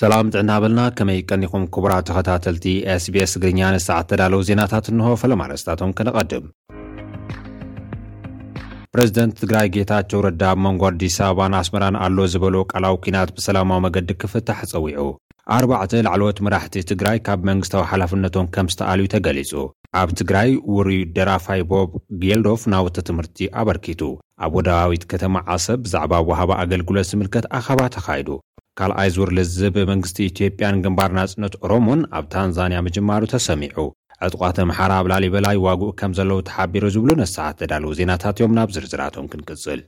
ሰላም ጥዕና በልና ከመይ ቀኒኹም ክቡራት ተኸታተልቲ ኤስቢኤስ ትግርኛ ንሰዓት ተዳለዉ ዜናታት እንሆ ፈለማ ኣርእስታቶም ከነቐድም ፕረዚደንት ትግራይ ጌታቸው ረዳ ኣብ መንጎ ኣዲስ ኣበባን ኣስመራን ኣሎ ዝበሎ ቃላዊ ኲናት ብሰላማዊ መገዲ ክፍታሕ ጸዊዑ ኣርባዕተ ላዕለዎት መራሕቲ ትግራይ ካብ መንግስታዊ ሓላፍነቶም ከም ዝተኣልዩ ተገሊጹ። ኣብ ትግራይ ውሩይ ደራፋይ ቦብ ጌልዶፍ ናውቲ ትምህርቲ ኣበርኪቱ። ኣብ ወደባዊት ከተማ ዓሰብ ብዛዕባ ወሃቢ ኣገልግሎት ዝምልከት ኣኸባ ተኻይዱ። ካልኣይ ዙር ልዝብ መንግስቲ ኢትዮጵያን ግንባር ናጽነት ኦሮሞን ኣብ ታንዛንያ ምጅማሩ ተሰሚዑ። ዕጡቓት ኣምሓራ ኣብ ላሊበላ ይዋግኡ ከም ዘለዉ ተሓቢሩ ዝብሉ ነሰዓት ዘዳለዉ ዜናታት'ዮም ናብ ዝርዝራቶም ክንቅጽል።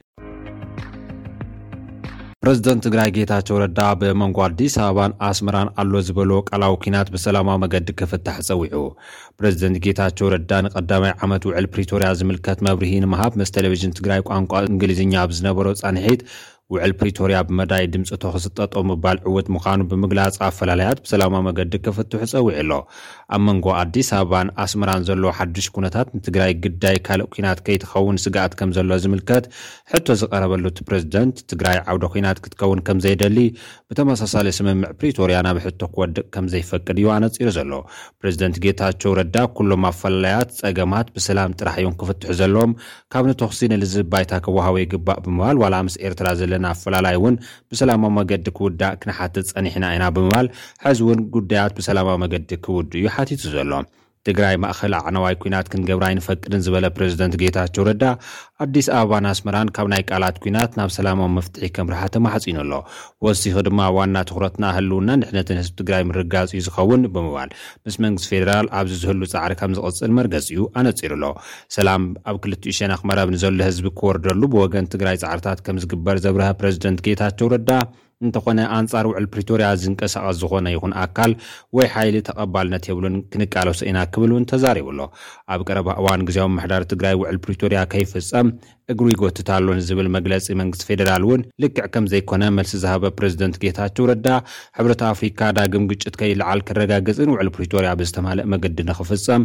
ፕረዚደንት ትግራይ ጌታቸው ረዳ ብመንጎ ኣዲስ ኣበባን ኣስመራን ኣሎ ዝበሎ ቃላዊ ኩናት ብሰላማዊ መገዲ ክፍታሕ ጸዊዑ። ፕረዚደንት ጌታቸው ረዳ ንቀዳማይ ዓመት ውዕል ፕሪቶርያ ዝምልከት መብርሂ ንምሃብ ምስ ቴሌቪዥን ትግራይ ቋንቋ እንግሊዝኛ ኣብ ዝነበሮ ጻንሒት ውዕል ፕሪቶርያ ብመዳይ ድምፂ ተኹስ ጠጠው ምባል ዕውት ምዃኑ ብምግላፅ ኣፈላላያት ብሰላማዊ መገዲ ክፍትሑ ፀዊዑ ኣሎ። ኣብ መንጎ ኣዲስ ኣበባን ኣስመራን ዘሎ ሓዱሽ ኩነታት ንትግራይ ግዳይ ካልእ ኲናት ከይትኸውን ስግኣት ከምዘሎ ዝምልከት ሕቶ ዝቐረበሉ እቲ ፕረዚደንት፣ ትግራይ ዓውደ ኲናት ክትከውን ከምዘይደሊ ብተመሳሳሊ ስምምዕ ፕሪቶርያ ናብ ሕቶ ክወድቕ ከምዘይፈቅድ እዩ ኣነጺሩ ዘሎ። ፕረዚደንት ጌታቸው ረዳ ኩሎም ኣፈላላያት፣ ጸገማት፣ ብሰላም ጥራሕ እዮም ክፍትሑ ዘለዎም፣ ካብ ንተኹሲ ንልዝብ ባይታ ክወሃቦ ይግባእ ብምባል ዋላ ምስ ኤርትራ ዘለና ኣፈላላይ እውን ብሰላማዊ መገዲ ክውዳእ ክንሓትት ፀኒሕና ኢና ብምባል ሐዚ እውን ጉዳያት ብሰላማዊ መገዲ ክውድኡ እዩ ሓቲቱ ዘሎ። ትግራይ ማእኸል ኣዕናዋይ ኲናት ክንገብራ ኣይንፈቅድን ዝበለ ፕረዚደንት ጌታቸው ረዳ ኣዲስ ኣበባን ኣስመራን ካብ ናይ ቃላት ኲናት ናብ ሰላማዊ መፍትሒ ከምርሓ ተማሕፂኑ ኣሎ። ወሲኹ ድማ ዋና ትኹረትና ህልውናን ድሕነትን ህዝቢ ትግራይ ምርግጋፅ እዩ ዝኸውን ብምባል ምስ መንግስቲ ፌደራል ኣብዚ ዝህሉ ፃዕሪ ከምዝቕፅል መርገፂኡ ኣነፂሩ ኣሎ። ሰላም ኣብ ክልቲኡ ሸነኽ መረብ ንዘሎ ህዝቢ ክወርደሉ ብወገን ትግራይ ፃዕርታት ከምዝግበር ዘብረሀ ፕረዚደንት ጌታቸው ረዳ እንተኾነ ኣንፃር ውዕል ፕሪቶርያ ዝንቀሳቐስ ዝኾነ ይኹን ኣካል ወይ ሓይሊ ተቐባልነት የብሉን ክንቃለሶ ኢና ክብል እውን ተዛሪቡ ኣሎ። ኣብ ቀረባ እዋን ግዝያዊ ምምሕዳር ትግራይ ውዕል ፕሪቶርያ ከይፍፀም እግሩ ይጎትት ኣሎ ንዝብል መግለፂ መንግስቲ ፌደራል እውን ልክዕ ከምዘይኮነ መልሲ ዝሃበ ፕረዚደንት ጌታቸው ረዳ ሕብረት ኣፍሪካ ዳግም ግጭት ከይለዓል ክረጋገፅን ውዕል ፕሪቶርያ ብዝተማለእ መገዲ ንኽፍፀም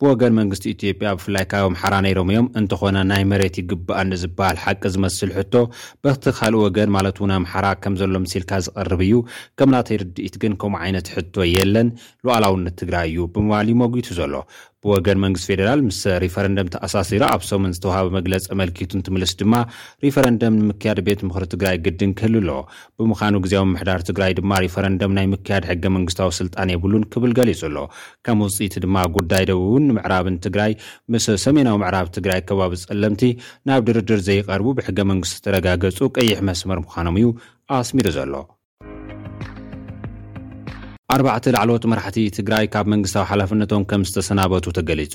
ብወገን መንግስቲ ኢትዮጵያ ብፍላይ ካብ ኣምሓራ ነይሮም እዮም፣ እንተኾነ ናይ መሬት ይግበኣኒ ዝበሃል ሓቂ ዝመስል ሕቶ በቲ ካልእ ወገን ማለት እውን ኣምሓራ ከምዘሎ ምሲልካ ዝቐርብ እዩ፣ ከም ናተይ ርድኢት ግን ከምኡ ዓይነት ሕቶ የለን፣ ሉኣላውነት ትግራይ እዩ ብምባል እዩ ሞጒቱ ዘሎ። ብወገን መንግስቲ ፌደራል ምስ ሪፈረንደም ተኣሳሲሩ ኣብ ሰሙን ዝተውሃበ መግለፂ ኣመልኪቱ እንትምልስ ድማ ሪፈረንደም ንምክያድ ቤት ምኽሪ ትግራይ ግድን ክህሉ ኣለዎ፣ ብምዃኑ ግዝያዊ ምምሕዳር ትግራይ ድማ ሪፈረንደም ናይ ምክያድ ሕገ መንግስታዊ ስልጣን የብሉን ክብል ገሊፁ ኣሎ። ከም ውፅኢቲ ድማ ጉዳይ ደቡብን ምዕራብን ትግራይ ምስ ሰሜናዊ ምዕራብ ትግራይ ከባቢ ፀለምቲ ናብ ድርድር ዘይቐርቡ ብሕገ መንግስቲ ዝተረጋገፁ ቀይሕ መስመር ምዃኖም እዩ ኣስሚሩ ዘሎ። ኣርባዕተ ላዕለዎት መራሕቲ ትግራይ ካብ መንግስታዊ ሓላፍነቶም ከም ዝተሰናበቱ ተገሊፁ።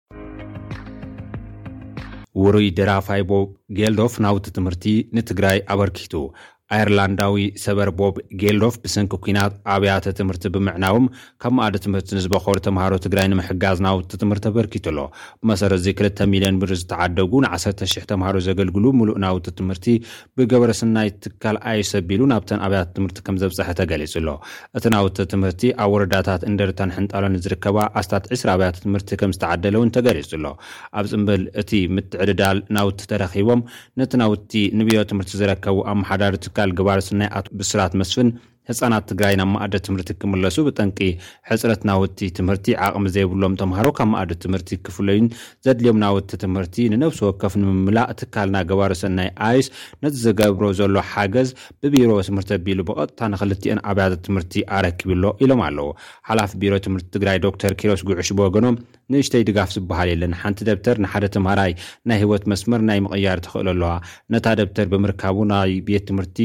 ውሩይ ደራፋይ ቦብ ጌልዶፍ ናውቲ ትምህርቲ ንትግራይ ኣበርኪቱ። ኣየርላንዳዊ ሰበር ቦብ ጌልዶፍ ብሰንኪ ኲናት ኣብያተ ትምህርቲ ብምዕናዎም ካብ መኣዲ ትምህርቲ ንዝበኾሩ ተምሃሮ ትግራይ ንምሕጋዝ ናውቲ ትምህርቲ ኣበርኪቱ ኣሎ። ብመሰረት'ዚ ክልተ ሚልዮን ብር ዝተዓደጉ ንዓሰርተ ሽሕ ተምሃሮ ዘገልግሉ ምሉእ ናውቲ ትምህርቲ ብገበረስናይ ትካል ኣይስ ኣቢሉ ናብተን ኣብያተ ትምህርቲ ከምዘብፀሐ ተገሊፁ'ሎ። እቲ ናውቲ ትምህርቲ ኣብ ወረዳታት እንደርታን ሕንጣሎን ንዝርከባ ኣስታት ዕስራ ኣብያተ ትምህርቲ ከምዝተዓደለ እውን ተገሊፁ'ሎ። ኣብ ፅምብል እቲ ምትዕድዳል ናውቲ ተረኺቦም ነቲ ናውቲ ንቢሮ ትምህርቲ ዘረከቡ ኣመሓዳሪ ትካል ገባሪ ስናይ ኣቶ ብስራት መስፍን፣ ህፃናት ትግራይ ናብ መኣዲ ትምህርቲ ክምለሱ ብጠንቂ ሕፅረት ናውቲ ትምህርቲ ዓቕሚ ዘይብሎም ተምሃሮ ካብ መኣዲ ትምህርቲ ክፍለዩን ዘድልዮም ናውቲ ትምህርቲ ንነብሲ ወከፍ ንምምላእ ትካልና ገባሪ ሰናይ ice ነቲ ዝገብሮ ዘሎ ሓገዝ ብቢሮ ትምህርቲ ኣቢሉ ብቐጥታ ንክልቲኤን ኣብያተ ትምህርቲ ኣረኪቡሎ ኢሎም ኣለው ሓላፊ ቢሮ ትምህርቲ ትግራይ ዶክተር ኪሮስ ጉዕሽ ብወገኖም። ንእሽተይ ድጋፍ ዝበሃል የለን። ሓንቲ ደብተር ንሓደ ተምሃራይ ናይ ህይወት መስመር ናይ ምቕያር ተኽእሎ ኣለዋ። ነታ ደብተር ብምርካቡ ናይ ቤት ትምህርቲ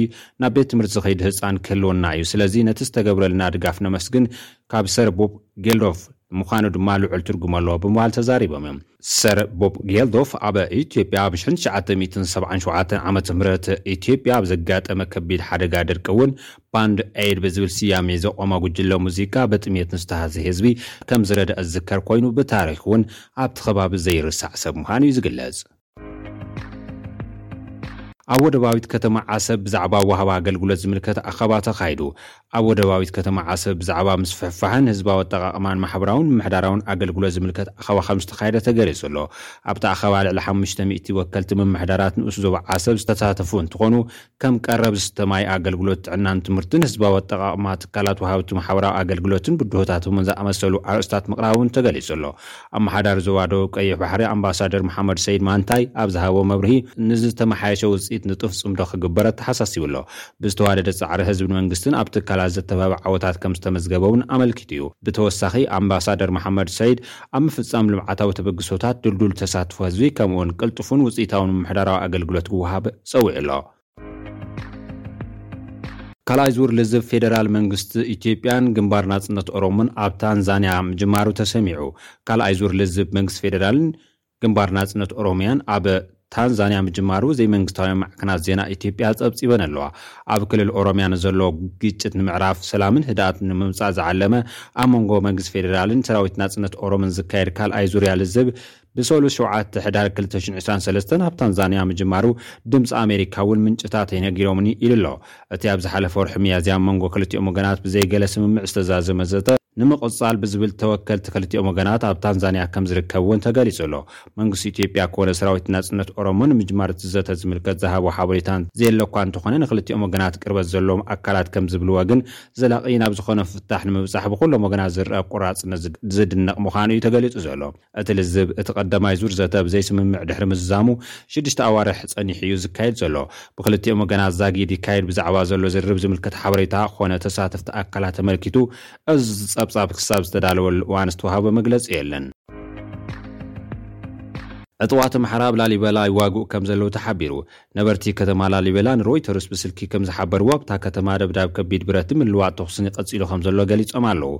ናብ ቤት ትምህርቲ ዝኸይድ ህጻን ክህልወና እዩ። ስለዚ ነቲ ዝተገብረልና ድጋፍ ነመስግን ካብ ሰር ቦብ ጌልዶፍ ምዃኑ ድማ ልዑል ትርጉም ኣለዎ ብምባል ተዛሪቦም እዮም። ሰር ቦብ ጌልዶፍ ኣብ ኢትዮጵያ ኣብ ሽሕን ትሽዓተ ሚእትን ሰብዓን ሸውዓተን ዓመተ ምህረት ኢትዮጵያ ኣብ ዘጋጠመ ከቢድ ሓደጋ ድርቂ እውን ባንድ ኤድ ብዝብል ስያሜ ዘቖማ ጉጅለ ሙዚቃ ብጥሜት ንዝተሃዘ ህዝቢ ከም ዝረደኣ ዝዝከር ኮይኑ ብታሪኽ እውን ኣብቲ ከባቢ ዘይርሳዕ ሰብ ምዃኑ እዩ ዝግለፅ። ኣብ ወደባዊት ከተማ ዓሰብ ብዛዕባ ወሃቢ ኣገልግሎት ዝምልከት ኣኸባ ተኻይዱ ኣብ ወደባዊት ከተማ ዓሰብ ብዛዕባ ምስፍሕፋሕን ህዝባዊ ኣጠቓቕማን ማሕበራውን ምምሕዳራውን ኣገልግሎት ዝምልከት ኣኸባ ከምዝተኻየደ ተገሊፁ ኣሎ። ኣብቲ ኣኸባ ልዕሊ ሓሙሽተ ሚእቲ ወከልቲ ምምሕዳራት ንኡስ ዞባ ዓሰብ ዝተሳተፉ እንትኾኑ፣ ከም ቀረብ ዝስተ ማይ፣ ኣገልግሎት ጥዕናን ትምህርትን፣ ህዝባዊ ኣጠቓቕማ ትካላት ወሃብቲ መሓውራዊ ኣገልግሎትን ብድሆታቶምን ዝኣመሰሉ ኣርእስታት ምቕራቦም ተገሊጹ ኣሎ። ኣመሓዳሪ ዞባ ደቡብ ቀይሕ ባሕሪ ኣምባሳደር መሓመድ ሰይድ ማንታይ ኣብ ዝሃቦ መብርሂ፣ ንዝተመሓየሸ ውጽኢት ንጡፍ ጽምዶ ክግበር ኣተሓሳሲቡ ኣሎ። ብዝተዋደደ ጻዕሪ ህዝብን መንግስትን ኣብ ትካላት ዘተባብዕ ዓወታት ከምዝተመዝገበ'ውን ኣመልኪቱ'ዩ። ብተወሳኺ ኣምባሳደር መሓመድ ሰይድ፣ ኣብ ምፍፃም ልምዓታዊ ተበግሶታት ድልዱል ተሳትፎ ህዝቢ ከምኡ እውን ቅልጡፍን ውፅኢታውን ምምሕዳራዊ ኣገልግሎት ክወሃብ ፀዊዑ ኣሎ። ካልኣይ ዙር ልዝብ ፌደራል መንግስቲ ኢትዮጵያን ግንባር ናፅነት ኦሮሞን ኣብ ታንዛኒያ ምጅማሩ ተሰሚዑ። ካልኣይ ዙር ልዝብ መንግስቲ ፌደራልን ግንባር ናፅነት ኦሮሚያን ኣብ ታንዛንያ ምጅማሩ ዘይመንግስታውያን ማዕከናት ዜና ኢትዮጵያ ጸብጺበን ኣለዋ። ኣብ ክልል ኦሮምያ ንዘሎ ግጭት ንምዕራፍ፣ ሰላምን ህድኣትን ንምምጻእ ዝዓለመ ኣብ መንጎ መንግስቲ ፌደራልን ሰራዊት ናጽነት ኦሮሞን ዝካየድ ካልኣይ ዙርያ ልዝብ ብሰሉስ ሸውዓተ ሕዳር ክልተ ሽሕን ዕስራን ሰለስተን ኣብ ታንዛንያ ምጅማሩ ድምጺ ኣሜሪካ'ውን ምንጭታተይ ነጊሮምኒ ኢሉ'ሎ። እቲ ኣብ ዝሓለፈ ወርሒ ሚያዝያ ኣብ መንጎ ክልቲኦም ወገናት ብዘይ ገለ ስምምዕ ዝተዛዘመ ዘተ፣ ንምቕጻል ብዝብል ተወከልቲ ክልቲኦም ወገናት ኣብ ታንዛንያ ከም ዝርከብ እውን ተገሊጹ ኣሎ። መንግስቲ ኢትዮጵያ ኮነ ሰራዊት ናጽነት ኦሮሞ ንምጅማር እቲ ዘተ ዝምልከት ዝሃቦ ሓበሬታ ዘየለ'ኳ እንተኾነ ንክልቲኦም ወገናት ቅርበት ዘለዎም ኣካላት ከም ዝብልዎ ግን ዘላቒ ናብ ዝኾነ ፍታሕ ንምብጻሕ ብኹሎም ወገናት ዝርኣ ቆራጽነት ዝድነቕ ምዃኑ እዩ ተገሊጹ ዘሎ። እቲ ልዝብ እቲ ቀዳማይ ዙር ዘተ ብዘይስምምዕ ድሕሪ ምዝዛሙ ሽዱሽተ ኣዋርሕ ፀኒሑ እዩ ዝካየድ ዘሎ። ብክልቲኦም ወገናት ዛጊድ ይካየድ ብዛዕባ ዘሎ ዝርርብ ዝምልከት ሓበሬታ ኾነ ተሳተፍቲ ኣካላት ተመልኪቱ እዚ ፀብፃብ ክሳብ ዝተዳለወሉ እዋን ዝተውሃበ መግለፂ የለን። እፅዋት ኣምሓራ ኣብ ላሊበላ ይዋግኡ ከምዘለዉ ተሓቢሩ። ነበርቲ ከተማ ላሊበላ ንሮይተርስ ብስልኪ ከም ዝሓበርዎ ኣብታ ከተማ ደብዳብ ከቢድ ብረትን ምልዋጥ ተኹስን ይቐጺሉ ከም ዘሎ ገሊጾም ኣለዉ።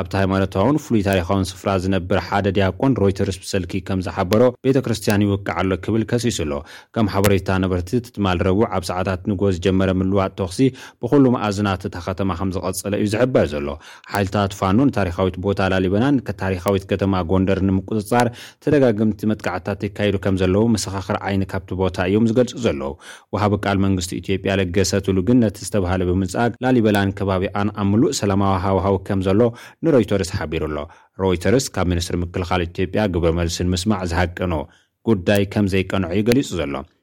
ኣብቲ ሃይማኖታውን ፍሉይ ታሪኻውን ስፍራ ዝነብር ሓደ ድያቆን ሮይተርስ ብሰልኪ ከም ዝሓበሮ ቤተ ክርስትያን ይውቅዕ ኣሎ ክብል ከሲሱ ኣሎ። ከም ሓበሬታ ነበርቲ እቲ ትማል ረቡዕ ኣብ ሰዓታት ንግሆ ዝጀመረ ምልዋጥ ተኹሲ ብኹሉ መኣዝናት እታ ከተማ ከም ዝቐጸለ እዩ ዝሕበር ዘሎ። ሓይልታት ፋኖ ንታሪኻዊት ቦታ ላሊበላን ታሪኻዊት ከተማ ጎንደርን ንምቁፅፃር ተደጋገምቲ መጥቃዕትታት የካይዱ ከምዘለዉ መሰኻኽር ዓይኒ ካብቲ ቦታ እዮም ዝገልፁ ዘለዉ። ወሃቢ ቃል መንግስቲ ኢትዮጵያ ለገሰ ቱሉ ግን ነቲ ዝተብሃለ ብምንፃግ ላሊበላን ከባቢኣን ኣብ ምሉእ ሰላማዊ ሃዋህው ከምዘሎ ንሮይተርስ ሓቢሩ'ሎ። ሮይተርስ ካብ ሚኒስትሪ ምክልኻል ኢትዮጵያ ግብረመልሲ ንምስማዕ ዝሃቀኖ ጉዳይ ከምዘይቀንዖ'ዩ ገሊፁ ዘሎ።